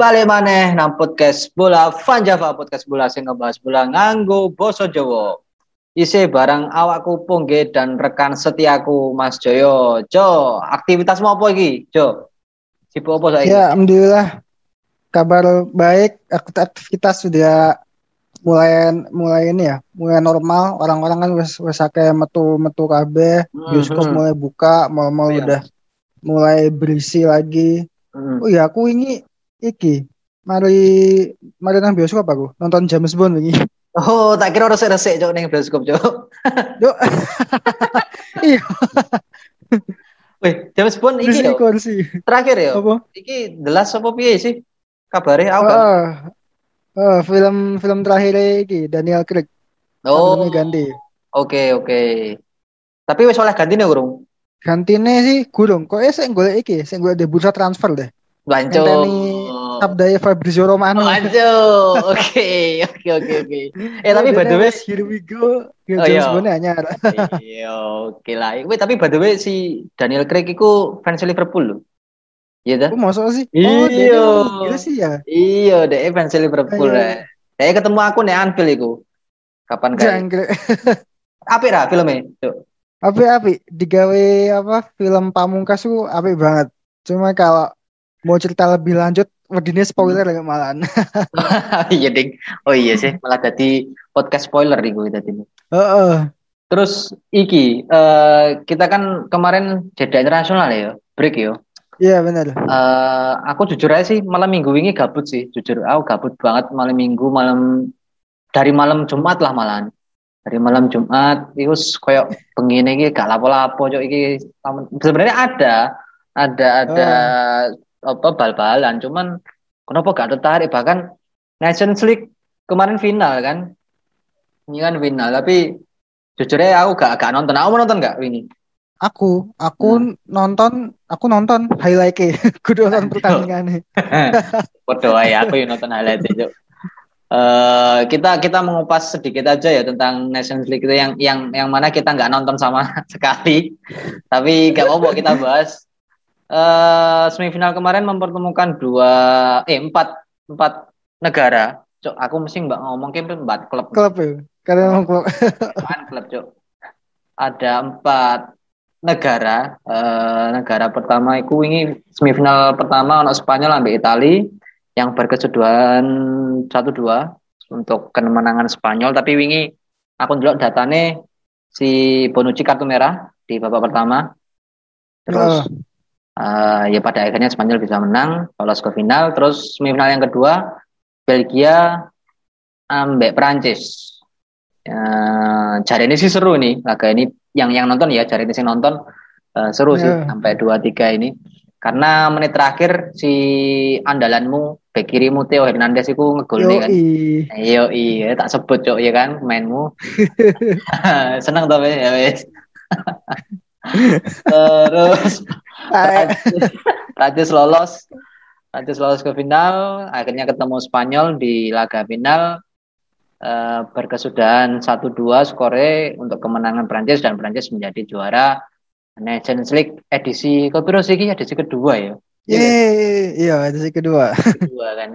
balik maneh nang podcast bola Van Java podcast bola sing ngebahas bola nganggo basa Jawa. Isi barang awakku Pungge dan rekan setiaku Mas Joyo. Jo, aktivitasmu apa iki? Jo. Sibuk apa saiki? Ya, alhamdulillah. Kabar baik, aktivitas sudah mulai mulai ini ya, mulai normal. Orang-orang kan wes wes metu-metu kabeh, bioskop Mhm. mulai buka, mal-mal Iya. udah mulai berisi lagi. Hmm. Oh iya, aku ini iki mari mari nang bioskop aku nonton James Bond ini. Oh, tak kira resik-resik cok ning bioskop cok. Yuk, iya, Wih, James Bond iki yo. Terakhir yo. Apa? Iki The Last apa piye sih? Kabare aku kan. Oh, oh, film film terakhir iki Daniel Craig. Oh, Filmnya ganti. oke oke. Tapi wis oleh gantine urung? Gantine sih gurung. Kok eh sing golek iki, sing golek bursa transfer deh. Ngenteni Sabdaya Fabrizio Romano. Lanjut. Oke, oke, oke, oke. Eh tapi by the way, here we go. Ya, Oh, James iya. Bond anyar. iya, oke lah. Wait, tapi by the way si Daniel Craig itu fans Liverpool loh. Iya dah? Oh, masa sih? Iya. Oh, dia dia sih ya. Iya, deh fans Liverpool Iya. ya. Saya ketemu aku nih Anfield iku. Kapan kayak? Jangkrik. Apa lah filmnya? Cuk. Api api digawe apa film pamungkas tuh api banget. Cuma kalau mau cerita lebih lanjut, wedine spoiler ya malahan. iya ding. Oh iya sih, malah jadi podcast spoiler iku tadi. Heeh. Terus iki eh, kita kan kemarin jeda internasional ya, break ya. Iya benar. Eh, aku jujur aja sih malam minggu ini gabut sih jujur aku gabut banget malam minggu malam dari malam Jumat lah malahan dari malam Jumat itu kayak begini iki gak lapo-lapo cok iki sebenarnya ada ada ada apa bal-balan cuman kenapa gak tertarik bahkan Nations League kemarin final kan ini kan final tapi jujur aja aku gak gak nonton aku nonton gak ini Aku aku nonton aku nonton highlight kudu nonton pertandingannya. Podo ya aku yang nonton highlight itu. Eh kita kita mengupas sedikit aja ya tentang Nations League itu yang yang yang mana kita nggak nonton sama sekali. Tapi gak apa-apa kita bahas. Eh semifinal kemarin mempertemukan dua eh empat empat negara. Cok, aku mesti mbak ngomong kayak empat klub Klub ya. Karena emang klub. Apaan klub cok. Ada empat negara. Eh, negara pertama itu ini semifinal pertama ono Spanyol ambil Itali yang berkesudahan 1-2 untuk kemenangan Spanyol. Tapi wingi aku ndelok datane si Bonucci kartu merah di babak pertama. Terus eh, ya pada akhirnya Spanyol bisa menang, lolos ke final. Terus semifinal yang kedua Belgia ambek Prancis. Jari ini sih seru nih laga ini yang yang nonton ya jari ini sih nonton eh, seru sih Ya. sampai dua tiga ini karena menit terakhir si andalanmu bek kirimu Theo Hernandez itu ngegol nih kan Yoi. Iya iya tak sebut cok ya kan pemainmu seneng tapi ya wes terus Prancis, lolos Prancis lolos ke final akhirnya ketemu Spanyol di laga final eh, berkesudahan 1-2 skore untuk kemenangan Prancis dan Prancis menjadi juara Nations League edisi kepiro sih iki? edisi kedua ya Yeay, iya edisi kedua. kedua kan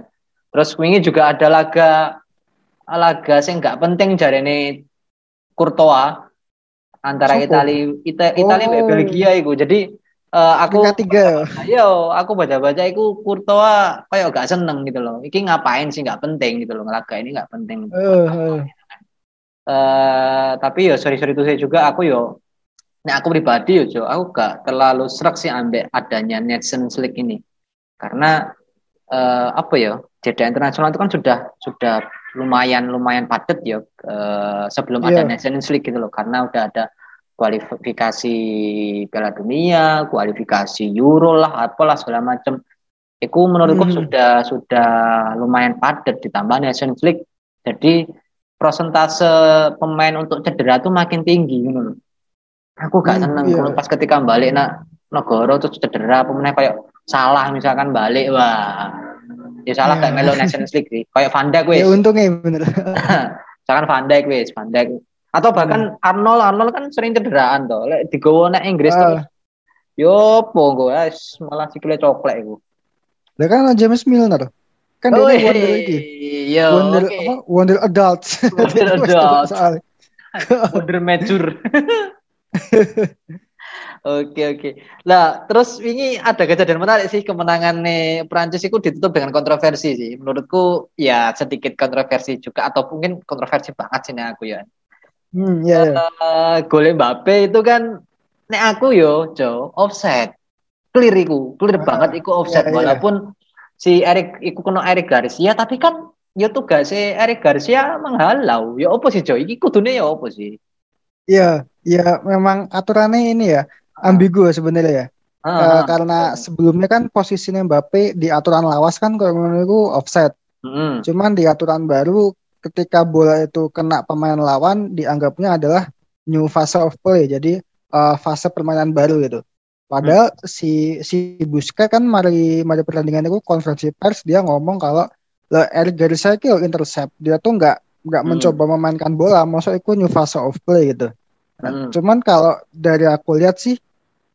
terus wingi juga ada laga laga sing nggak penting jari ini Courtois antara Sopo? Itali Ita, Italia Oh. mbek Belgia itu jadi eh, aku tiga. Ayo, aku baca-baca iku Courtois kayak gak seneng gitu loh. Iki ngapain sih nggak penting gitu loh. Ngelaga ini nggak penting. Eh, eh. Eh, tapi yo sorry sorry itu saya juga aku yo Nah, aku pribadi yo Jo, aku gak terlalu serak sih ambek adanya Nations League ini. Karena eh, apa ya? Jeda internasional itu kan sudah sudah lumayan lumayan padat ya eh, sebelum ada Iya. Nations League gitu loh. Karena udah ada kualifikasi Piala Dunia, kualifikasi Euro lah, apalah segala macam. Itu menurutku Hmm. sudah sudah lumayan padat ditambah Nations League. Jadi prosentase pemain untuk cedera tuh makin tinggi gitu loh. Aku gak Hmm, seneng iya. pas ketika balik nak negara terus cedera pemain kayak salah misalkan balik wah ya salah Iya. kayak Melo Nations League sih kayak Van Dijk wis Ya untungnya bener. misalkan Van Dijk wis Van Dijk atau bahkan Arnold Arnold kan sering cederaan tuh lek digowo nek Inggris Ah. terus yo po gue malah sikile coklek iku Lah kan James Milner. Kan Oh, dia wonder lagi. Iya, Wonder oke. apa? Wonder adults. Wonder adults. soalnya. Wonder mature. Oke oke. Lah terus ini ada kejadian menarik sih kemenangan nih Prancis itu ditutup dengan kontroversi sih. Menurutku ya sedikit kontroversi juga atau mungkin kontroversi banget sih aku ya. Hmm, iya, iya. Eh gol Mbappe itu kan nek aku yo Jo offset. Clear iku, clear Ah, banget iku offset iya, iya. walaupun si Erik iku kena Erik Garcia tapi kan ya tugas si Erik Garcia menghalau. Ya opo sih Jo? Iki kudune ya opo sih? Iya, iya memang aturannya ini ya ambigu sebenarnya ya. Ah, Eh, ah. karena sebelumnya kan posisinya Mbappe di aturan lawas kan kalau menurutku offset. Mm-mm. Cuman di aturan baru ketika bola itu kena pemain lawan dianggapnya adalah new fase of play. Jadi eh, fase permainan baru gitu. Padahal si si Busquets kan mari mari pertandingan itu konferensi pers dia ngomong kalau le Eric Garcia itu intercept. Dia tuh nggak nggak Hmm. mencoba memainkan bola, maksud itu new fase of play gitu. Nah, Hmm. cuman kalau dari aku lihat sih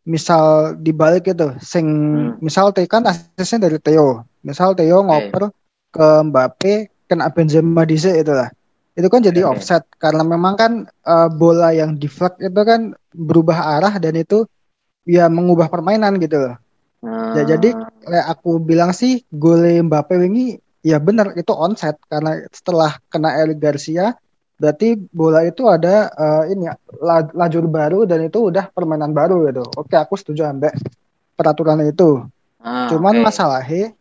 misal dibalik gitu, sing Hmm. misal Theo kan asisnya dari Theo. Misal Theo ngoper ke Mbappe kena Benzema dhisik itu lah. Itu kan jadi Oke. offset karena memang kan eh, bola yang deflect itu kan berubah arah dan itu ya mengubah permainan gitu loh. Ya, jadi kayak aku bilang sih gol Mbappe ini ya benar itu onside karena setelah kena Eric Garcia berarti bola itu ada eh, ini la- lajur baru dan itu udah permainan baru gitu. Oke, aku setuju ambek peraturan itu. Ah, Cuman oke. masalahnya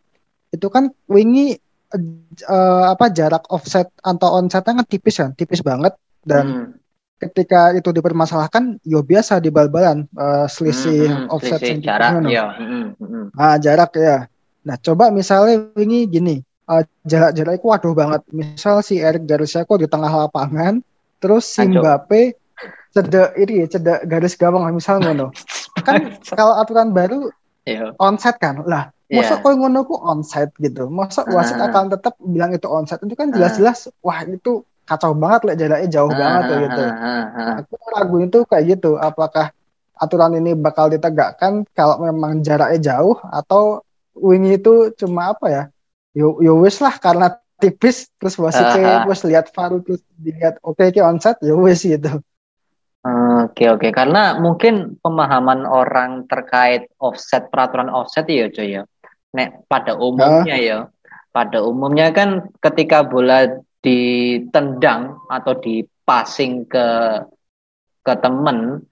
itu kan wingi eh, apa jarak offset atau onside-nya kan tipis kan, tipis banget dan Hmm. ketika itu dipermasalahkan yo biasa di bal-balan eh, selisih Hmm, hmm, offset selisih jarak ya. Hmm, hmm. Ah, jarak ya. Nah, coba misalnya ini gini, eh, jarak-jarak itu waduh banget. Misal si Eric Garcia kok di tengah lapangan, terus si Aduh. Mbappe cedek ini cedek garis gawang misal ngono. Kan kalau aturan baru Iya. onside kan. Lah, Iya. masa kok ngono ku onside gitu. Masa wasit Ah. akan tetap bilang itu onside. Itu kan jelas-jelas wah itu kacau banget lah jaraknya jauh banget tuh gitu. Aku ragu itu kayak gitu. Apakah aturan ini bakal ditegakkan kalau memang jaraknya jauh atau wing itu cuma apa ya? Yo, yo wis lah karena tipis terus wasitnya Ah. wis lihat VAR terus dilihat oke iki onside yo wis gitu. Oke oke karena mungkin pemahaman orang terkait offset peraturan offset ya Joy ya. Nek pada umumnya ya, pada umumnya kan ketika bola ditendang atau dipassing ke ke temen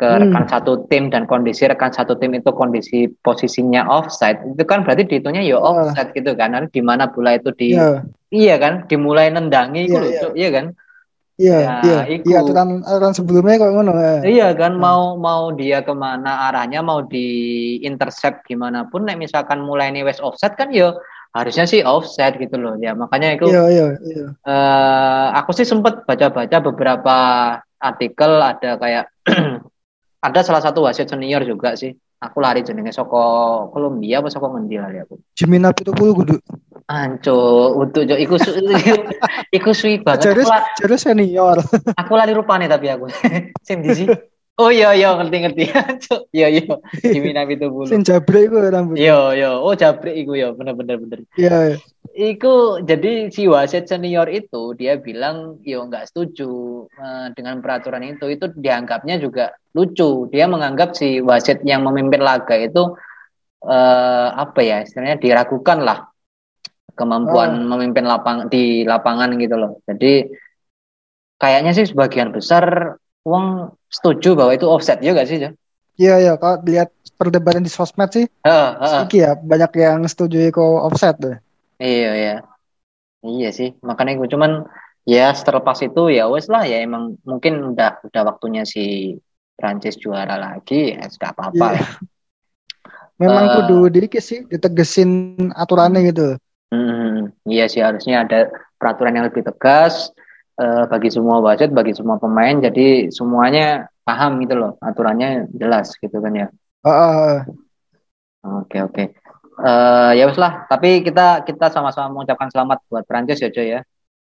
ke Hmm. rekan satu tim dan kondisi rekan satu tim itu kondisi posisinya offside itu kan berarti dihitungnya ya offside gitu kan. Di mana bola itu di Iya, iya kan dimulai nendangi itu Iya, loh, iya. Iya kan iya, Ya, iya. iku. Iya aturan aturan sebelumnya kok ngono. ya. Iya kan Hmm. mau mau dia ke mana arahnya mau di intercept gimana pun nek misalkan mulai nih west offset kan ya harusnya sih offset gitu loh ya makanya itu Iya, iya, iya. eh, aku sih sempet baca-baca beberapa artikel ada kayak ada salah satu wasit senior juga sih aku lari jenenge soko Kolombia apa soko ngendi lali aku Jimina itu puluh kudu. Anco, untuk jo iku su, iku suwi banget. Aku, Jadi jadi senior. aku lari rupane tapi aku. Sing di. Oh iya iya ngerti ngerti. Cuk, iya iya. Jimmy Nabi itu bulu. Sing jabre iku rambut. Iya iya. Oh jabrik iku ya bener bener bener. Iya, iya. Iku jadi si wasit senior itu dia bilang yo nggak setuju eh, dengan peraturan itu. Itu dianggapnya juga lucu. Dia menganggap si wasit yang memimpin laga itu eh, apa ya istilahnya diragukan lah kemampuan memimpin lapang di lapangan gitu loh. Jadi kayaknya sih sebagian besar uang setuju bahwa itu offset ya gak sih ya? Iya, iya. Kalau dilihat perdebatan di sosmed sih, Heeh, heeh. iki ya banyak yang setuju kok offset tuh. Iya ya. Iya sih, makanya gue cuman ya terlepas itu ya wes lah ya emang mungkin udah udah waktunya si Prancis juara lagi ya gak apa-apa Iya. ya. Memang Eh. kudu dikit sih ditegesin aturannya gitu. Hmm, iya sih harusnya ada peraturan yang lebih tegas eh, bagi semua wasit, bagi semua pemain jadi semuanya paham gitu loh, aturannya jelas gitu kan ya. Heeh. Oke oke. Eh, ya wes lah, tapi kita kita sama-sama mengucapkan selamat buat Prancis ya Joy ya.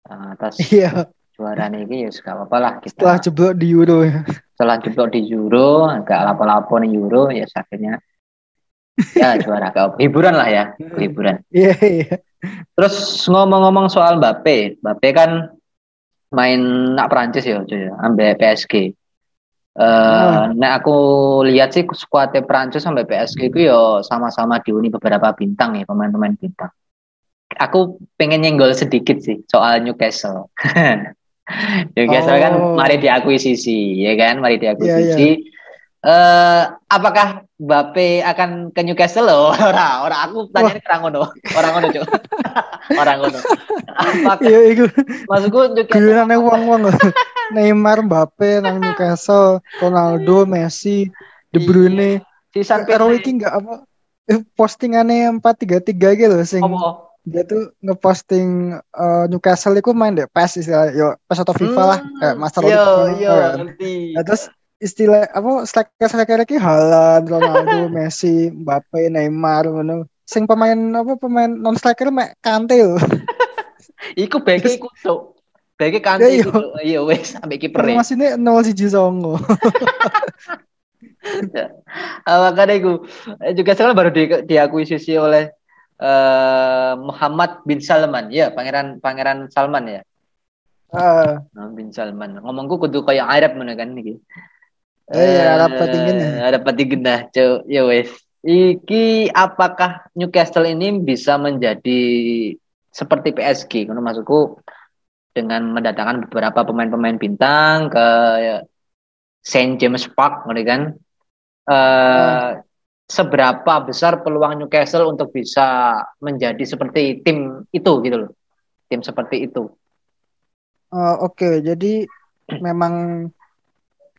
Eh, atas Iya, juara ini ya gak apa-apa lah kita setelah jeblok di Euro. setelah jeblok di Euro agak lapo-lapo nih Euro ya akhirnya ya juara ke hiburan lah ya hiburan Iya, iya. Terus ngomong-ngomong soal Mbappe, Mbappe kan main nak Prancis ya, cuy, ambil PSG. Uh, hmm. Nah aku lihat sih skuadnya Prancis sampai PSG itu ya sama-sama diuni beberapa bintang ya pemain-pemain bintang. Aku pengen nyenggol sedikit sih soal Newcastle. Newcastle kan oh. kan mari diakuisisi ya kan, mari diakuisisi. Yeah, yeah uh, apakah Bape akan ke Newcastle loh? Ora, ora aku tanya orang ngono. Orang ngono, Cuk. orang ngono. Apakah Iya, iku. Maksudku Newcastle. Gilane wong-wong Neymar, Mbappe nang Newcastle, Ronaldo, Messi, De Bruyne. Si San Pedro iki enggak apa eh, postingannya 433 gitu sing oh, dia tuh ngeposting uh, Newcastle itu main deh PES istilah yo PES atau FIFA hmm, lah kayak Master Yo, yo, ngerti. Nah, terus istilah apa striker striker lagi Haaland, Ronaldo, Messi, Mbappe, Neymar ngono. Sing pemain apa pemain non striker mek Kante lho. iku beke iku tuh. Beke Kante iya. iku. Iya wes sampai kiper. Masine 01 songo. Makanya itu juga sekarang baru di, diakuisisi oleh uh, Muhammad bin Salman ya pangeran pangeran Salman ya uh. bin Salman ngomongku kudu kayak Arab mana kan nih Eh, ya, ada patingin ya. Ada patingin dah, cok. Ya wes. Iki apakah Newcastle ini bisa menjadi seperti PSG? Karena maksudku dengan mendatangkan beberapa pemain-pemain bintang ke Saint James Park, kan? Uh, hmm. Seberapa besar peluang Newcastle untuk bisa menjadi seperti tim itu gitu loh, tim seperti itu? Uh, Oke, okay. jadi memang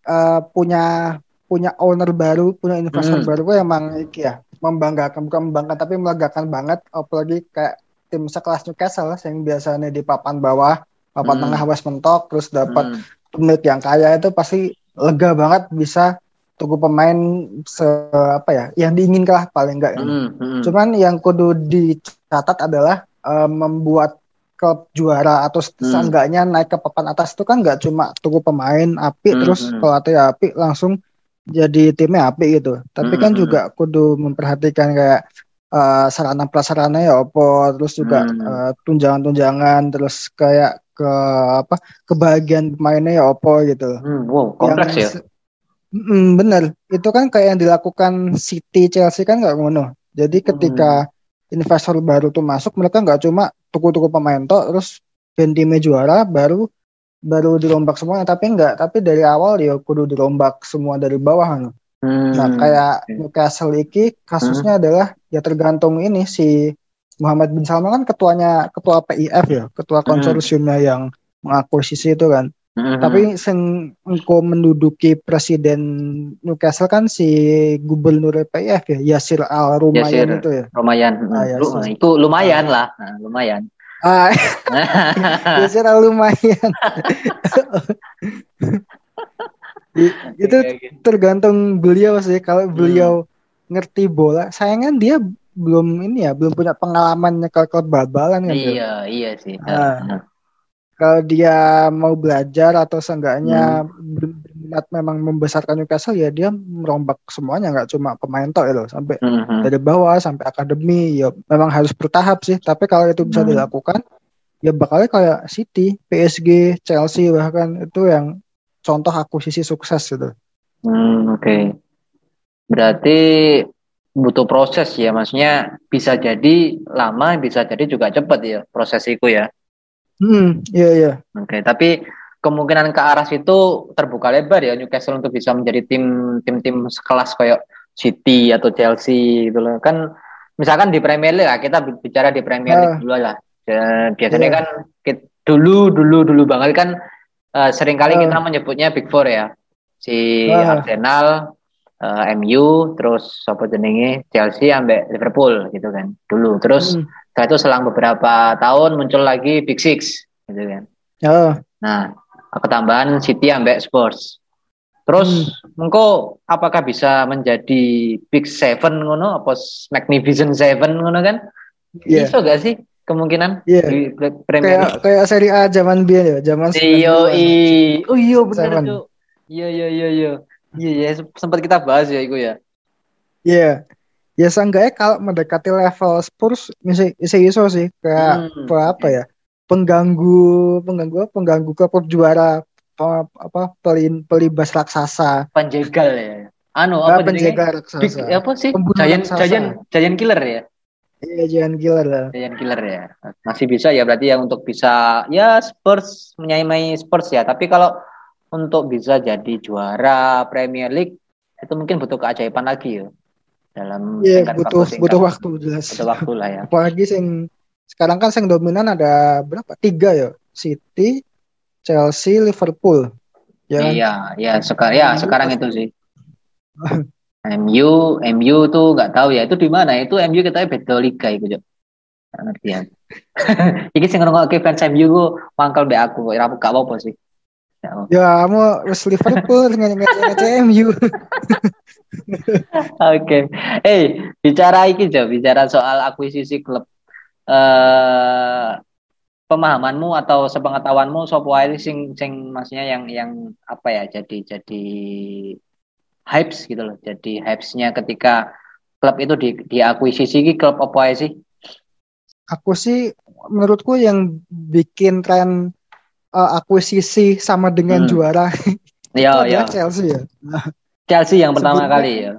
uh, punya punya owner baru, punya investor hmm. baru gue emang ya membanggakan bukan membanggakan tapi melegakan banget apalagi kayak tim sekelas Newcastle yang biasanya di papan bawah, papan hmm. tengah West mentok terus dapat hmm. yang kaya itu pasti lega banget bisa tunggu pemain se apa ya yang diinginkan lah paling enggak hmm. Hmm. Cuman yang kudu dicatat adalah uh, membuat klub juara atau hmm. seenggaknya naik ke papan atas itu kan nggak cuma tunggu pemain api hmm. terus hmm. pelatih api langsung jadi timnya api gitu tapi kan hmm. kan juga kudu memperhatikan kayak uh, sarana prasarana ya opo terus juga hmm. uh, tunjangan-tunjangan terus kayak ke apa kebahagiaan pemainnya ya opo gitu hmm. wow kompleks yang, ya mm, bener itu kan kayak yang dilakukan City Chelsea kan nggak ngono jadi ketika hmm investor baru tuh masuk mereka nggak cuma tuku-tuku pemain toh terus dan timnya juara baru baru dirombak semuanya tapi enggak tapi dari awal dia kudu dirombak semua dari bawah kan hmm. nah kayak Newcastle iki kasusnya hmm. adalah ya tergantung ini si Muhammad bin Salman kan ketuanya ketua PIF ya ketua hmm. konsorsiumnya hmm. yang mengakuisisi itu kan Mm-hmm. Tapi sing engko menduduki presiden Newcastle kan si gubernur PIF ya Yasir Al Rumayan itu ya. Rumayan. Ah, Lu, itu lumayan lah, nah, lumayan. Ah, Yasir Al Lumayan. itu tergantung beliau sih kalau beliau hmm. ngerti bola. Sayangan dia belum ini ya, belum punya pengalaman nyekel klub bal-balan kan. Iya, iya sih. Nah, kalau dia mau belajar atau seenggaknya hmm. berminat memang membesarkan Newcastle ya dia merombak semuanya nggak cuma pemain toh ya loh sampai hmm. dari bawah sampai akademi ya memang harus bertahap sih tapi kalau itu bisa hmm. dilakukan ya bakalnya kayak City, PSG, Chelsea bahkan itu yang contoh akuisisi sukses gitu. Hmm, oke. Okay. Berarti butuh proses ya, maksudnya bisa jadi lama, bisa jadi juga cepat ya proses itu ya. Hmm, iya iya. Oke, okay, tapi kemungkinan ke arah situ terbuka lebar ya Newcastle untuk bisa menjadi tim tim tim sekelas kayak City atau Chelsea gitu loh. Kan misalkan di Premier League lah, kita bicara di Premier League uh, dulu lah. Biasanya yeah. kan kita, dulu dulu dulu banget kan uh, sering kali uh, kita menyebutnya Big Four ya. Si uh, Arsenal, uh, eh, MU, terus apa jenenge Chelsea ambek Liverpool gitu kan. Dulu. Terus hmm setelah itu selang beberapa tahun muncul lagi Big Six, gitu kan. Oh. Nah, ketambahan City ambek Sports. Terus hmm. engko apakah bisa menjadi Big Seven ngono apa Magnificent Seven ngono kan? Yeah. Bisa gak sih kemungkinan yeah. di Premier Kayak kayak seri A zaman biar ya, zaman Iyo i. Oh iya benar tuh. Iya iya iya iya. Iya iya sempat kita bahas ya itu ya. Iya. Yeah. ya seenggaknya kalau mendekati level Spurs bisa iso sih. Kayak hmm. apa, apa ya pengganggu pengganggu pengganggu klub juara apa, apa pelin pelibas raksasa. Penjegal ya. Anu apa nah, penjegal raksasa. Big, apa sih? Giant giant giant killer ya? Iya giant killer lah. Giant killer ya. Masih bisa ya berarti ya untuk bisa ya Spurs menyamai Spurs ya. Tapi kalau untuk bisa jadi juara Premier League itu mungkin butuh keajaiban lagi ya dalam yeah, butuh butuh waktu jelas butuh waktu lah ya apalagi sing sekarang kan yang dominan ada berapa tiga ya City Chelsea, Liverpool. Ya kan? Iya, ya sekarang ya sekarang itu sih. MU, MU tuh nggak tahu ya itu di mana itu MU kita beda liga itu jo. Ngerti ya. Iki sing ngrungokne fans MU ku mangkel be aku, ora gak apa-apa sih. Ya, mau wis Liverpool ngece MU. Oke. Eh, bicara iki jo, bicara soal akuisisi klub. Eh uh, pemahamanmu atau sepengetahuanmu sopo sing sing maksudnya yang yang apa ya jadi jadi hypes gitu loh. Jadi hypesnya ketika klub itu di diakuisisi ki klub apa sih? Aku sih menurutku yang bikin tren uh, akuisisi sama dengan hmm. juara ya, ya. Chelsea ya. Chelsea yang pertama kali ya.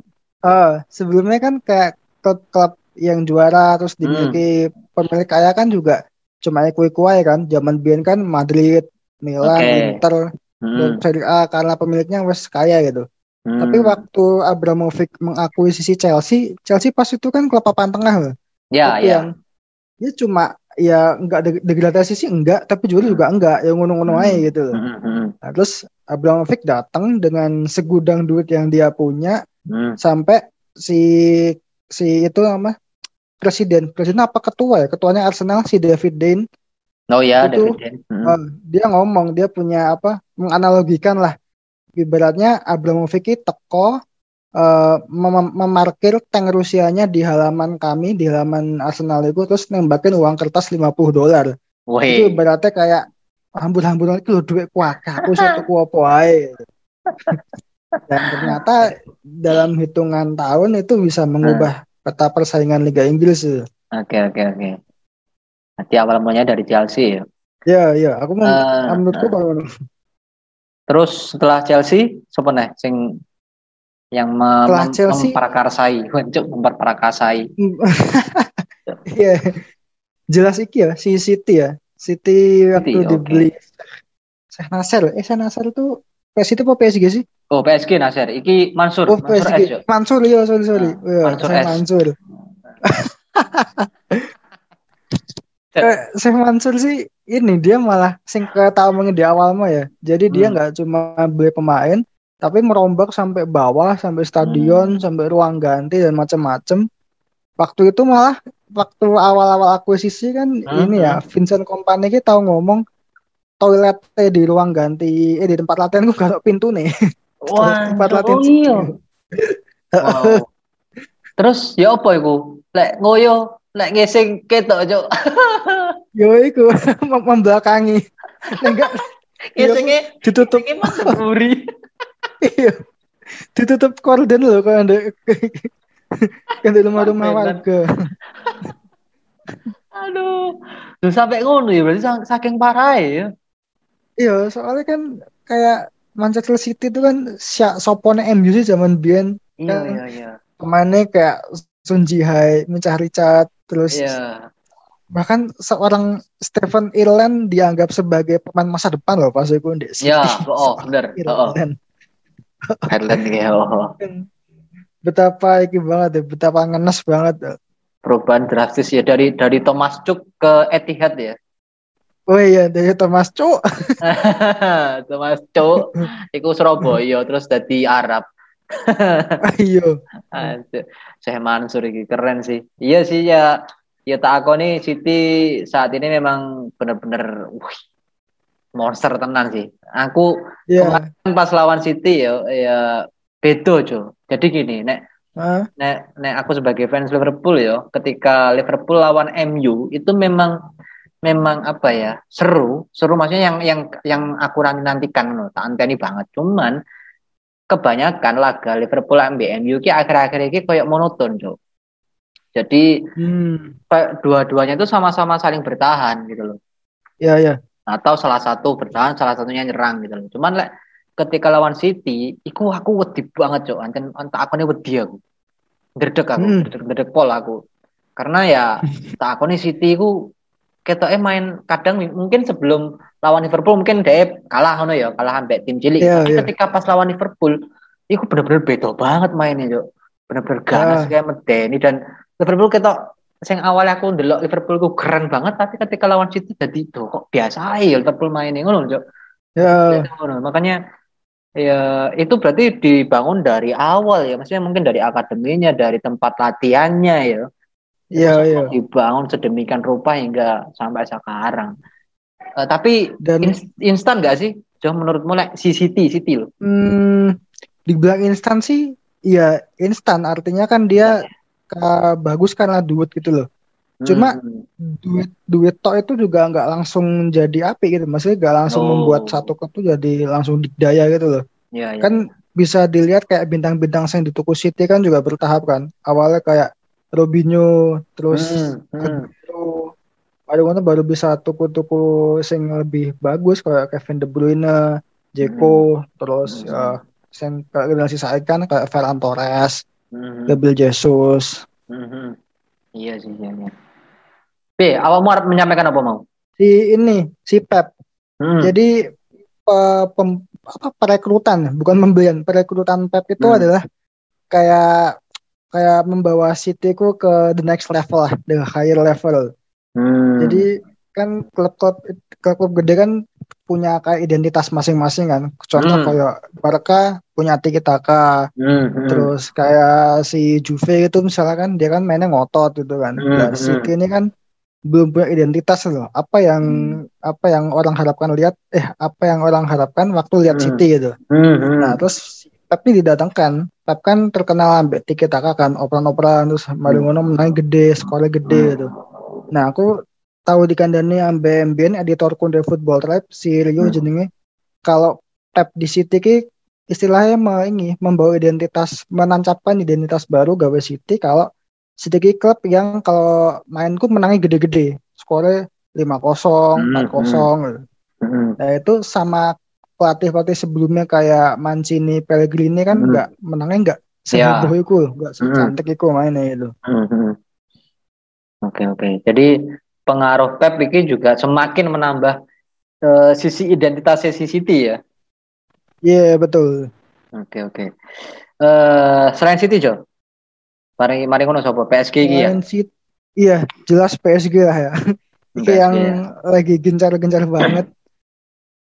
Uh, sebelumnya kan kayak klub-klub yang juara terus dimiliki hmm. pemilik kaya kan juga cuma kue kue kan zaman biyen kan Madrid Milan okay. Inter hmm. Serie A karena pemiliknya wes kaya gitu hmm. tapi waktu Abramovich mengakuisisi Chelsea Chelsea pas itu kan klub papan tengah loh ya ya yang dia cuma ya enggak degradasi sih enggak tapi juga juga enggak yang ngono-ngono hmm. aja gitu loh. Hmm, hmm. Nah, terus Abramovich datang dengan segudang duit yang dia punya hmm. sampai si si itu apa presiden presiden apa ketua ya ketuanya Arsenal si David Dane oh ya itu, David Dane hmm. uh, dia ngomong dia punya apa menganalogikan lah ibaratnya Abramovich teko uh, mem memarkir tank Rusianya di halaman kami di halaman Arsenal itu terus nembakin uang kertas 50 dolar itu ibaratnya kayak hambur-hamburan itu duit kuat aku satu kuopo dan ternyata dalam hitungan tahun itu bisa mengubah peta persaingan Liga Inggris. Oke oke oke. Nanti awal mulanya dari Chelsea ya. Iya iya, aku mau uh, menurutku uh. Terus setelah Chelsea, siapa nih sing yang mem Chelsea memperakarsai, untuk memperakarsai. Iya. Jelas iki ya, si City ya. City waktu City, dibeli okay. Syekh Nasser. Eh Syekh Nasser itu PS itu apa PSG sih? Oh PSG Nasir, iki Mansur. Oh Mansur PSG. S, Mansur iya sorry sorry. Nah, iya, Mansur S. Mansur. eh, Syekh Mansur sih ini dia malah sing ketahuan di awal mah ya. Jadi hmm. dia nggak cuma beli pemain, tapi merombak sampai bawah, sampai stadion, hmm. sampai ruang ganti dan macam-macam. Waktu itu malah waktu awal-awal akuisisi kan hmm. ini ya hmm. Vincent Kompany kita tahu ngomong toilet di ruang ganti eh di tempat latihan gue kalau pintu nih Wah, tempat latihan. Oh iya. wow. Terus ya apa iku? Lek ngoyo, lek ngesing ketok, Cuk. yo iku membelakangi. Enggak ngesingnya ditutup buri. Iya. Ditutup korden loh kalau ada kan rumah-rumah warga. Aduh, tuh sampai ngono ya berarti saking parah ya. Iya, soalnya kan kayak Manchester City itu kan sopone MU sih zaman Bian iya kan, iya iya pemainnya kayak Sun Ji Hai Mencah Richard terus iya. bahkan seorang Stephen Ireland dianggap sebagai pemain masa depan loh pas itu di Iya, oh, benar. Oh, Ireland ya, oh. Betapa iki banget ya, betapa ngenes banget. Perubahan drastis ya dari dari Thomas Cook ke Etihad ya. Oh iya, dari Thomas Cuk. Thomas Cuk, iku Surabaya terus dari Arab. Iya. Saya Mansur iki keren sih. Iya sih ya ya tak aku nih Siti saat ini memang benar-benar monster tenan sih. Aku yeah. pas lawan City ya ya bedo jo. Jadi gini, nek huh? nek nek aku sebagai fans Liverpool ya, ketika Liverpool lawan MU itu memang memang apa ya seru seru maksudnya yang yang yang aku nanti nantikan loh tak anteni banget cuman kebanyakan laga Liverpool MU ki akhir-akhir ini kayak monoton cok Jadi hmm. dua-duanya itu sama-sama saling bertahan gitu loh. Iya, iya. Atau salah satu bertahan, salah satunya nyerang gitu loh. Cuman like, ketika lawan City, iku aku wedi banget, Cok. Anten antek aku wedi aku. Gerdek aku, hmm. gerdek, gerdek pol aku. Karena ya tak aku nih City iku eh main kadang mungkin sebelum lawan Liverpool mungkin dia kalah ngono ya, kalah sampai tim cilik. Yeah, Tapi yeah. ketika pas lawan Liverpool, itu bener-bener beda banget mainnya, Cok. Bener-bener ganas yeah. kayak medeni dan Liverpool kita sing awal aku ndelok Liverpool ku keren banget tapi ketika lawan City jadi itu kok biasa ya Liverpool mainnya ngono Cok. Ya. Yeah. Makanya ya itu berarti dibangun dari awal ya maksudnya mungkin dari akademinya dari tempat latihannya ya Iya, iya. Dibangun sedemikian rupa hingga sampai sekarang. Uh, tapi dan instan gak sih? Jauh menurut mulai si City, City loh. Hmm, dibilang instan sih, iya instan. Artinya kan dia ya. Bagus karena duit gitu loh. Cuma hmm. duit duit tok itu juga nggak langsung jadi api gitu. Maksudnya nggak langsung oh. membuat satu klub tuh jadi langsung dikdaya gitu loh. Ya, ya. Kan bisa dilihat kayak bintang-bintang yang di Tuku City kan juga bertahap kan. Awalnya kayak Robinho terus hmm, hmm. ada mana baru bisa tuku-tuku sing lebih bagus kayak Kevin De Bruyne, Jeko, hmm. terus hmm. uh, sing generasi saya kan kayak Ferran Torres, hmm. Gabriel Jesus. Hmm. Iya sih, iya, iya. B, awak mau menyampaikan apa mau? Si ini, si Pep. Hmm. Jadi uh, pem, apa perekrutan, bukan pembelian. Perekrutan Pep itu hmm. adalah kayak kayak membawa City ku ke the next level lah, the higher level. Hmm. Jadi kan klub-klub klub-klub gede kan punya kayak identitas masing-masing kan. Contoh hmm. kayak Barca punya Tiki Taka. Hmm, hmm. Terus kayak si Juve itu misalnya kan dia kan mainnya ngotot gitu kan. Hmm, nah, City ini kan belum punya identitas loh. Apa yang hmm. apa yang orang harapkan lihat eh apa yang orang harapkan waktu lihat hmm. City gitu. Hmm, hmm. Nah, terus tapi didatangkan Pep kan terkenal ambek tiket taka kan operan-operan terus mari ngono menang gede sekolah gede hmm. gitu nah aku tahu di kandani ambek mbien editor kunde football tribe si Rio hmm. jenenge kalau Pep di City ki istilahnya ini membawa identitas menancapkan identitas baru gawe City kalau City ki klub yang kalau mainku menangnya gede-gede skornya lima kosong hmm, empat kosong hmm. nah itu sama pelatih-pelatih sebelumnya kayak Mancini, Pellegrini kan hmm. nggak hmm. menangnya nggak seheboh ya. itu, nggak hmm. secantik hmm. itu mainnya itu. Hmm, hmm. Oke oke. Jadi pengaruh Pep ini juga semakin menambah uh, sisi identitas si City ya. Iya yeah, betul. Oke oke. Uh, selain City Jo, mari mari ngono sopo PSG iki ya. City, iya jelas PSG lah ya. PSG, yang ya. lagi gencar-gencar banget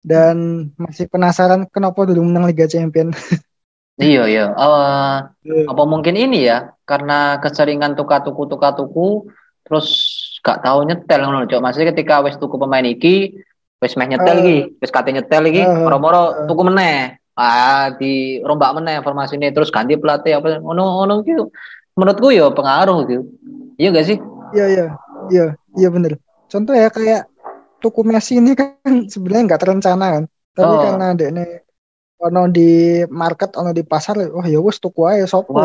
dan masih penasaran kenapa dulu menang Liga Champion. iya iya. Uh, apa mungkin ini ya karena keseringan tuka-tuku tuka-tuku terus gak tahu nyetel ngono cok. Maksudnya ketika wes tuku pemain iki wes meh nyetel uh, wes kate nyetel iki uh, moro-moro uh, tuku meneh. Ah di rombak meneh formasi ini terus ganti pelatih apa ngono ngono gitu. Menurutku ya pengaruh gitu. Iya gak sih? Iya iya. Iya, iya bener. Contoh ya kayak tuku Messi ini kan sebenarnya nggak terencana kan tapi oh. karena ada ini ono di market ono di pasar wah ya wes tuku aja sopo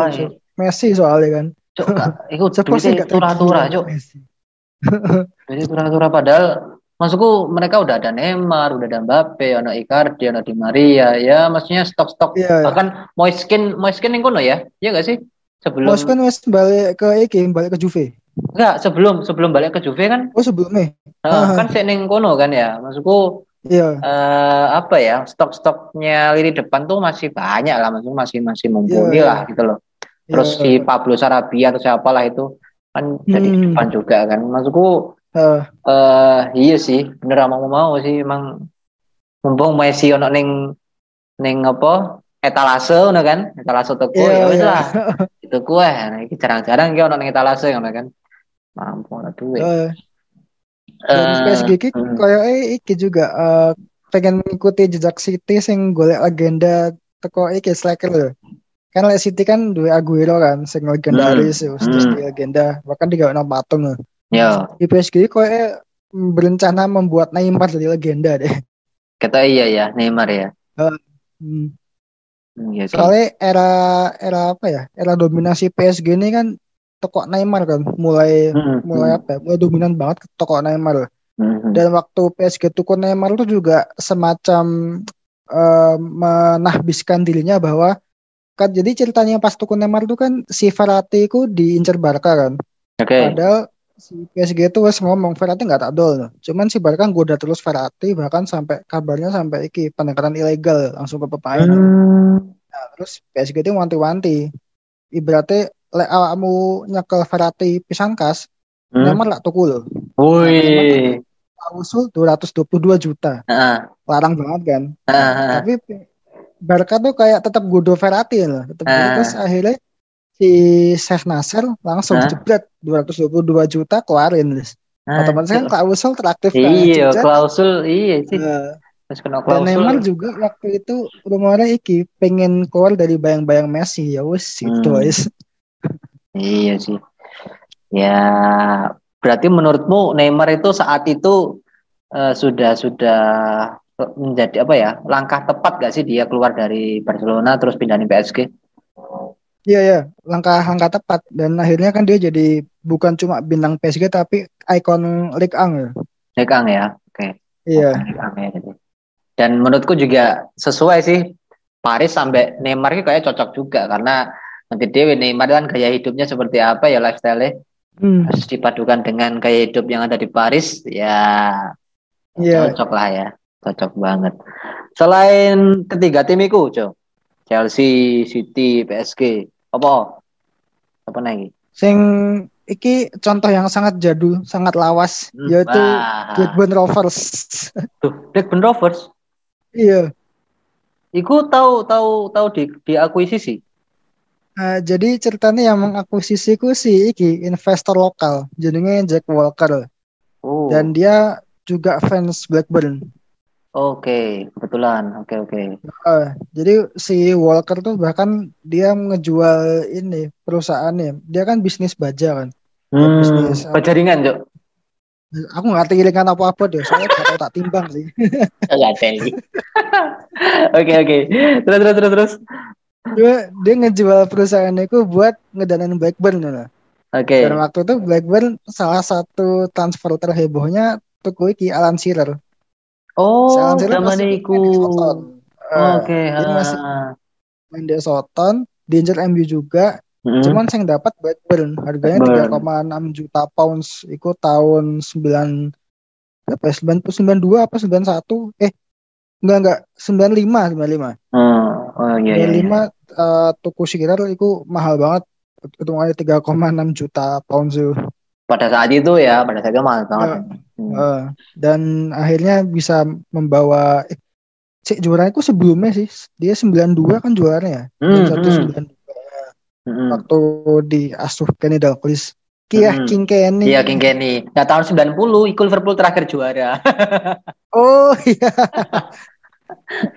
Messi soalnya kan Cuk, itu duitnya turah-turah cuk jadi turah-turah padahal maksudku mereka udah ada Neymar udah ada Mbappe ono Icardi ono Di Maria ya maksudnya stok-stok yeah, iya. bahkan Moiskin Moiskin yang kono ya iya gak sih sebelum Moiskin wes balik ke Iki balik ke Juve Enggak, sebelum sebelum balik ke Juve kan. Oh, sebelumnya. Uh, kan saya kono kan ya. Maksudku Iya. Uh, apa ya stok-stoknya lini depan tuh masih banyak lah, maksudku masih masih mumpuni yeah, lah yeah. gitu loh. Terus yeah. si Pablo Sarabia atau siapa lah itu kan hmm. jadi depan juga kan. Maksudku uh. Uh, iya sih, bener mau mau sih emang mumpung Messi ono neng neng apa etalase ngono kan, etalase toko yeah, ya wis yeah. lah. itu kue, nah, jarang-jarang ki ono neng etalase ngono kan mampu lah duit uh, uh, PSG hmm. kayak eh iki juga uh, pengen mengikuti jejak City sing golek agenda teko iki striker lho kan lek City kan dua Aguero kan sing legendaris hmm. terus hmm. agenda bahkan digawe nang patung ya di PSG kayak berencana membuat Neymar jadi legenda deh kata iya ya Neymar ya uh, hmm. Hmm, iya Soalnya era era apa ya? Era dominasi PSG ini kan toko Neymar kan, mulai hmm, mulai hmm. apa? Ya, mulai dominan banget ke toko Neymar. Hmm. Dan waktu PSG tuku Neymar itu juga semacam uh, menahbiskan dirinya bahwa kan jadi ceritanya pas tuku Neymar itu kan si Verratti itu diincar Barca kan. Oke. Okay. Padahal si PSG itu wes ngomong Verratti nggak tak dol. Cuman si Barca goda terus Verratti bahkan sampai kabarnya sampai iki pendekatan ilegal langsung ke pemain. Hmm. Nah, terus PSG itu wanti-wanti. Ibaratnya le awakmu nyekel Verratti pisan kas, hmm. Neymar lak tukul. Wih. Usul 222 juta. Uh. Larang banget kan. Uh. Tapi Barca tuh kayak tetap Gudo Verratti loh, tetap uh. terus akhirnya si Sheikh Nasser langsung uh. jebret 222 juta keluarin guys. Uh, Otomatis kan klausul teraktif kan. Iya, klausul iya sih. Uh, Dan Neymar juga waktu itu rumornya iki pengen keluar dari bayang-bayang Messi ya wes hmm. itu guys. Iya sih. Ya, berarti menurutmu Neymar itu saat itu uh, sudah sudah menjadi apa ya langkah tepat gak sih dia keluar dari Barcelona terus pindah di PSG? Iya ya langkah langkah tepat dan akhirnya kan dia jadi bukan cuma bintang PSG tapi ikon Ligue 1 ya. Ligue 1 ya, oke. Okay. Iya. ya, Dan menurutku juga sesuai sih Paris sampai Neymar itu kayak cocok juga karena nanti Dewi Neymar kan gaya hidupnya seperti apa ya lifestyle-nya hmm. harus dipadukan dengan gaya hidup yang ada di Paris ya yeah. cocok lah ya cocok banget. Selain ketiga tim itu, Co. Chelsea, City, PSG, apa? Apa lagi? Sing iki contoh yang sangat jadul, sangat lawas, hmm. yaitu Blackburn Rovers. Tuh, Blackburn Rovers. Iya. Iku tahu tahu tahu di diakuisisi. Uh, jadi ceritanya yang mengakuisisi ku si iki investor lokal, jadinya Jack Walker. Oh. Dan dia juga fans Blackburn. Oke, kebetulan. Oke, oke. Uh, jadi si Walker tuh bahkan dia ngejual ini perusahaannya. Dia kan bisnis baja kan. Hmm, bisnis baja ringan, Cok. Aku nggak tinggikan apa-apa deh, saya gak tak timbang sih. Oke, oke. Terus, terus, terus, terus. Dia, dia ngejual perusahaannya itu buat ngedanan Blackburn. Oke. Okay. Dan waktu itu Blackburn salah satu transfer terhebohnya tuh iki Alan Shearer. Oh, zaman itu. Oke. masih main di Soton, diincar MU juga. Mm-hmm. Cuman saya dapat Blackburn harganya tiga koma enam juta pounds. Itu tahun sembilan apa ya, sembilan sembilan dua apa sembilan satu eh enggak enggak sembilan lima sembilan lima oh, oh iya, sembilan lima iya. Uh, tuku sekitar itu mahal banget hitungannya tiga koma enam juta pounds itu pada saat itu ya pada saat itu mahal banget uh, hmm. uh, dan akhirnya bisa membawa eh, cek juara itu sebelumnya sih? Dia 92 kan juaranya hmm, satu sembilan hmm. waktu di asuh Kenny Dalglish. Kia hmm. King Kenny. Iya King Kenny. Nah tahun 90 ikut Liverpool terakhir juara. Oh iya.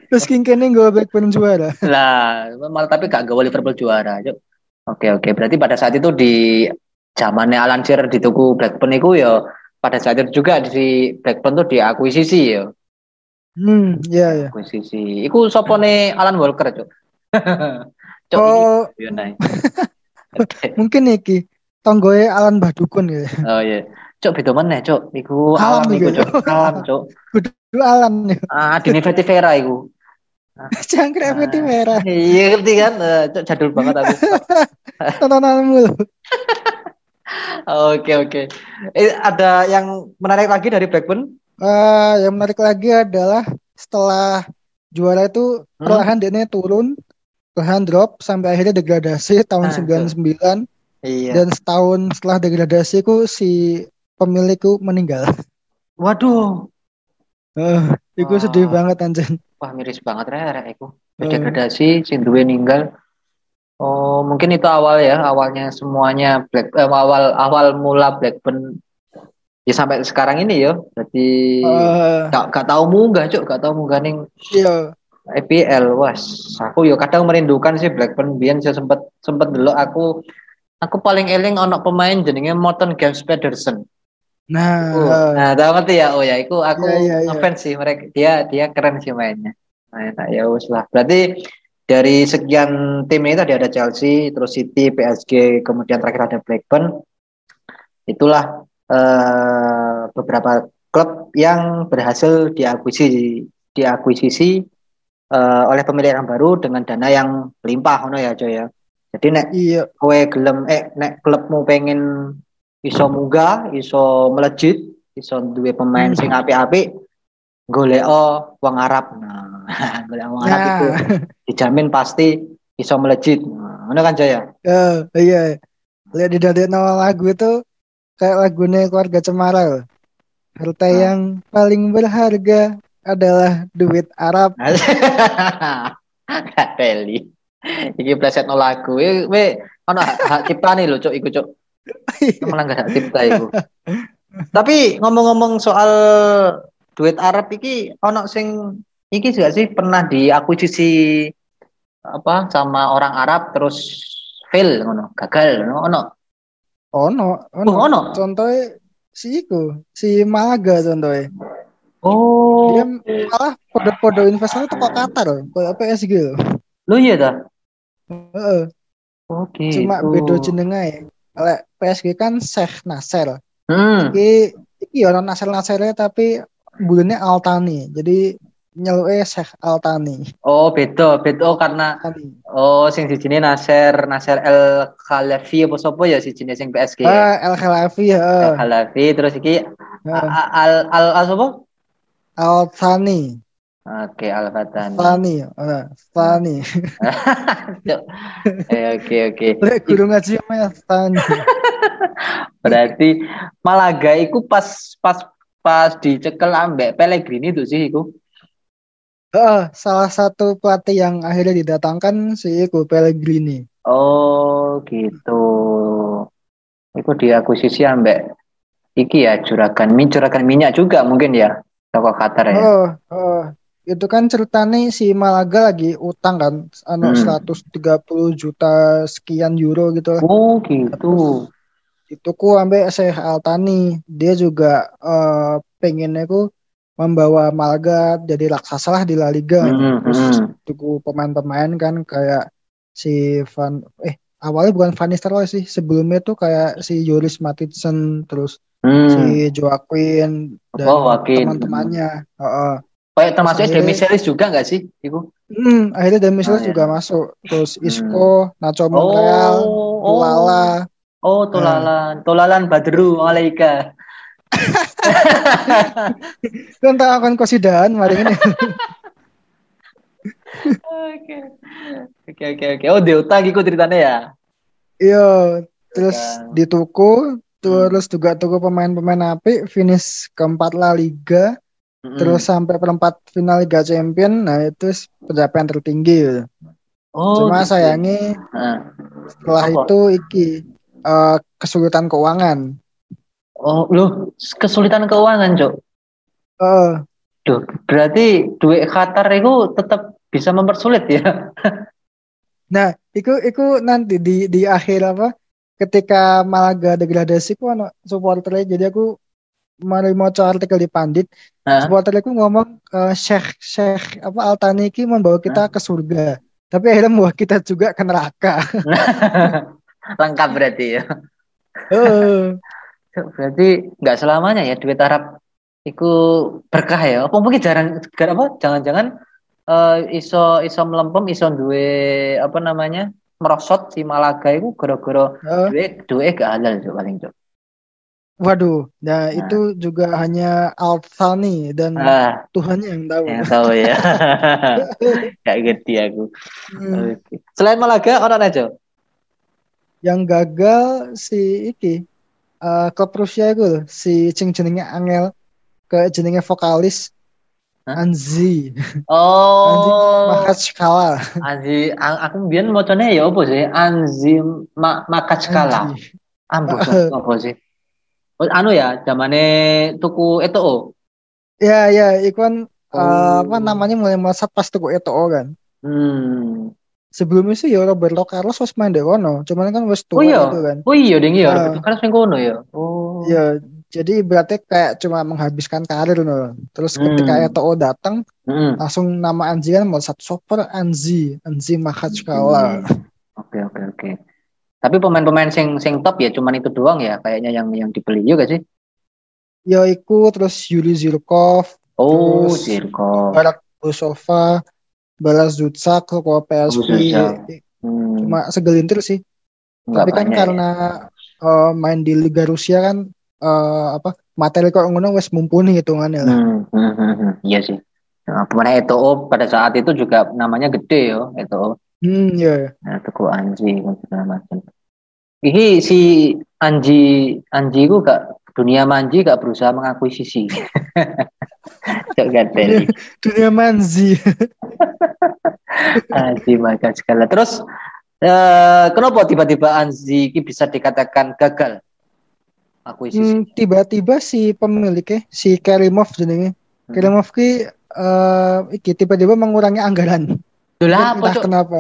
Terus King Kenny gak Blackburn juara. Lah malah tapi gak gawe Liverpool juara. Yuk. Oke oke. Berarti pada saat itu di zamannya Alan Shearer di tuku Blackburn itu ya pada saat itu juga di Blackburn tuh diakuisisi ya. Hmm, iya ya. Akuisisi. Iku sopone Alan Walker, Cuk. Cuk oh. Iki. Mungkin iki tonggoe Alan Badukun ya. Oh iya. Cuk beda meneh, Cuk. Iku alam iku, Cuk. Alam, Cuk. Kudu alam ya. Ah, Dini Feti Vera iku. Cangkrik Feti Vera. Iya ngerti kan? Uh, Cuk jadul banget aku. Tontonanmu. Oke oke. Eh, ada yang menarik lagi dari Blackburn? Uh, yang menarik lagi adalah setelah juara itu hmm? perlahan dia turun, perlahan drop sampai akhirnya degradasi tahun ah, 99. Iya. Dan setahun setelah degradasi ku si pemilikku meninggal. Waduh. Uh, itu sedih banget anjir. Wah miris banget rek iku. Degradasi, uh. si duwe ninggal. Oh, mungkin itu awal ya, awalnya semuanya Black eh, awal awal mula Blackburn ya sampai sekarang ini ya. Berarti uh, gak, gak tahu munggah, Cuk, gak tahu munggah ning iya. EPL. Was, aku yo kadang merindukan sih Blackburn biyen saya sempat sempat dulu aku aku paling eling anak pemain jenenge Morton James Pedersen. Nah, uh, nah tahu ngerti ya? Oh ya, itu aku yeah, yeah, yeah. ngefans sih mereka. Dia dia keren sih mainnya. Nah, ya wes lah. Berarti dari sekian tim ini tadi ada Chelsea, terus City, PSG, kemudian terakhir ada Blackburn. Itulah uh, beberapa klub yang berhasil diakuisisi diakuisisi uh, oleh pemilik yang baru dengan dana yang melimpah ono ya Joy ya. Jadi nek iya. kowe gelem eh nek klubmu pengen iso munggah, iso melejit, iso duwe pemain hmm. sing apik-apik, goleo wong Arab. Nah, golek wong Arab itu nah. dijamin pasti iso melejit. Ngono kan Jaya? Uh, iya. Lihat di dari nama lagu itu kayak lagunya keluarga Cemara. Harta nah. yang paling berharga adalah duit Arab. Gak teli. Iki preset no lagu. We, we ono hak cipta nih lo cok iku cok. Melanggar hak cipta iku. Tapi ngomong-ngomong soal duit Arab iki ono sing iki juga sih pernah diakuisisi apa sama orang Arab terus fail ngono, gagal ngono ono. Ono, ono. Oh, ono. Contohnya si iku, si Malaga contohnya. Oh. Dia malah podo-podo investor itu kok Qatar kayak PSG loh. Lu iya dah? Heeh. Oke. Okay, Cuma oh. beda jenenge. Oleh PSG kan Sheikh Nasser. Hmm. Iki iki orang Nasser Nassernya tapi bulannya Altani. Jadi nyeluke Syekh Altani. Oh, beda, beda oh, karena Altani. oh sing sini Nasir Nasir El Khalafi apa sapa ya sini sing PSG. Ah, El Khalafi, heeh. El Khalafi terus iki Al Al Al sapa? Altani. Oke, Al Fatani. Fani, uh, Fani. Oke, oke. Lek guru ngaji Fani. Berarti Malaga itu pas pas pas dicekel ambek Pellegrini tuh sih iku. Uh, salah satu pelatih yang akhirnya didatangkan si iku Pellegrini. Oh, gitu. Iku diakuisisi ambek iki ya juragan minyak juragan minyak juga mungkin ya toko Qatar ya. Oh, oh. itu kan ceritanya si Malaga lagi utang kan anu hmm. 130 juta sekian euro gitu. Oh, gitu. Terus, itu ku ambek Syekh Altani dia juga uh, pengennya ku membawa Malaga jadi raksasa lah di La Liga mm -hmm. terus hmm. tuku pemain-pemain kan kayak si Van eh awalnya bukan Van Nistelrooy sih sebelumnya tuh kayak si Joris Matitsen terus mm. si Joaquin dan oh, teman-temannya uh, uh. Oh, termasuk Demiselis juga nggak sih, Ibu? Hmm, akhirnya Demiselis oh, juga iya. masuk. Terus Isco, hmm. Nacho Monreal, oh, Tulala, Oh, tulalan. Uh. Tulalan Badru Alaika. Tak akan kosidahan mari ini. Oke. Oke oke oke. Oh, Deuta gitu ceritanya ya. Iya, terus kan. di tuku, terus hmm. juga tuku pemain-pemain api, finish keempat La Liga. Hmm. Terus sampai perempat final Liga Champion, nah itu pencapaian tertinggi. Oh, Cuma gitu. sayangnya nah. setelah oh, itu iki uh, kesulitan keuangan. Oh, loh, kesulitan keuangan, Cok. Uh, Duh, berarti duit Qatar itu tetap bisa mempersulit ya. nah, itu itu nanti di di akhir apa? Ketika Malaga degradasi ku ano supporternya jadi aku mari mau artikel di Pandit, huh? supporternya aku ngomong uh, Syekh Syekh apa Altani ini membawa kita huh? ke surga. Tapi akhirnya membawa kita juga ke neraka. lengkap berarti ya. Uh. berarti nggak selamanya ya duit Arab itu berkah ya. Apa mungkin jarang apa jangan-jangan uh, iso iso melempem iso duwe apa namanya merosot si Malaga itu gara-gara uh. duit duit gak halal paling tuh. Waduh, nah, nah itu juga hanya Altani dan ah, Tuhannya yang tahu. Yang tahu ya. Gak ngerti aku. Hmm. Okay. Selain Malaga, orang aja yang gagal si iki uh, klub Rusia itu si cing jenenge Angel ke jenenge vokalis Hah? Anzi. Oh. Anzi Makachkala. Anzi, aku biar macamnya ya apa sih? Anzi Ma Makachkala. Ambo apa sih? Oh, anu ya, zamane tuku itu oh. Ya ya, ikon oh. uh, apa namanya mulai masa pas tuku itu kan. Hmm sebelumnya sih ya Roberto Carlos was main di kono cuman kan was tua oh iya. gitu kan oh iya ding iya uh, Roberto Carlos main kono ya oh iya jadi berarti kayak cuma menghabiskan karir loh. Terus hmm. ketika Eto'o datang, hmm. langsung nama Anzi kan mau satu super Anzi, Anzi Mahachkala. Hmm. Oke oke oke. Tapi pemain-pemain sing sing top ya cuman itu doang ya kayaknya yang yang dibeli juga sih. Ya ikut terus Yuri Zirkov. Oh, Zirkov. Barak Busova, Balas Zutsak, ke PSV. Hmm. Cuma segelintir sih. Enggak Tapi kan ya. karena ya. uh, main di Liga Rusia kan uh, apa materi kok ngono wes mumpuni hitungannya lah. Hmm, hmm, hmm, hmm. Iya sih. Nah, pemain Eto'o pada saat itu juga namanya gede yo Eto'o. Hmm, iya. Yeah. Nah, Teguh Anji segala macam. Ini si Anji Anji ku gak dunia manji gak berusaha mengakuisisi. Cok gatel. dunia manji. Anji maka segala. Terus uh, kenapa tiba-tiba Anji bisa dikatakan gagal? akuisisi. Hmm, tiba-tiba si pemiliknya si Karimov jenenge. Hmm. Karimov ki uh, iki tiba-tiba mengurangi anggaran. Itulah apa kenapa?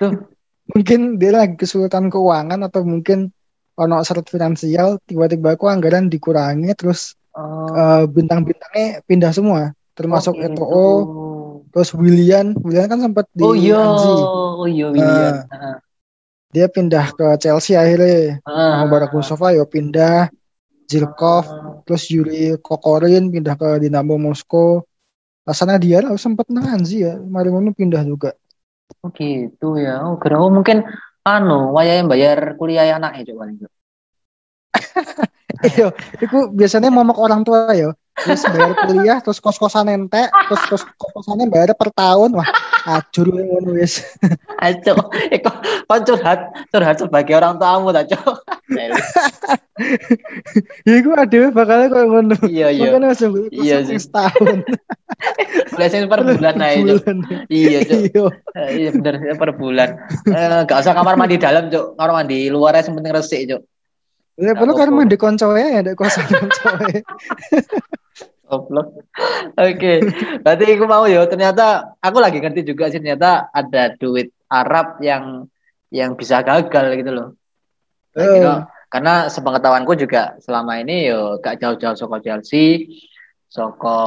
Tuh. mungkin dia lagi kesulitan keuangan atau mungkin ono seret finansial tiba-tiba aku anggaran dikurangi terus oh. uh, bintang-bintangnya pindah semua termasuk oh, terus William William kan sempat di Oh iya. Oh iya William. Uh, dia pindah ke Chelsea akhirnya. Uh, Mubarak Mustafa yo pindah. Zilkov uh, terus Yuri Kokorin pindah ke Dinamo Moskow. Asana dia lah sempat sih ya. Mari ngono pindah juga. Oh gitu ya. Oh kira oh, mungkin anu yang bayar kuliah anaknya coba nih Iya, itu biasanya momok orang tua ya terus bayar kuliah terus kos kosan ente terus kos kosannya bayar per tahun. Wah acur ngono wis. Aco eh kok curhat curhat sebagai orang tuamu tak cok ya gue ada bakalnya kok ngono. Iya iya. Makanya langsung iya sih. setahun. Biasanya per bulan aja iya cok iya, iya bener per bulan. Eh, gak usah kamar mandi dalam cok kamar mandi luar aja penting resik cok Ya, perlu kan mandi konco ya, ada kosan konco Goblok. Oke, berarti aku mau ya. Ternyata aku lagi ngerti juga sih ternyata ada duit Arab yang yang bisa gagal gitu loh. Uh. gitu. Karena sepengetahuanku juga selama ini yo gak jauh-jauh Soko Chelsea, Soko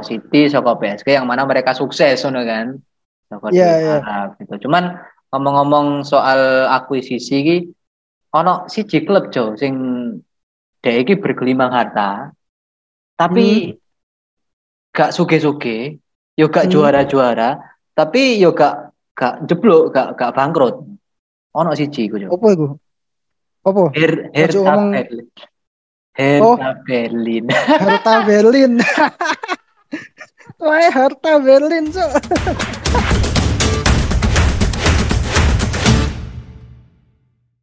City, Soko PSG yang mana mereka sukses sono kan. Soko yeah, yeah. Arab gitu. Cuman ngomong-ngomong soal akuisisi ono si klub Jo sing dhek iki bergelimang harta tapi hmm. gak suge-suge, yo gak hmm. juara-juara, tapi yo gak gak jeblok, gak gak bangkrut. Ono siji iku yo. Apa iku? Apa? Her Hertha ngomong... Berlin. Hertha oh. Berlin. Hertha Berlin. Wah, Hertha Berlin, so.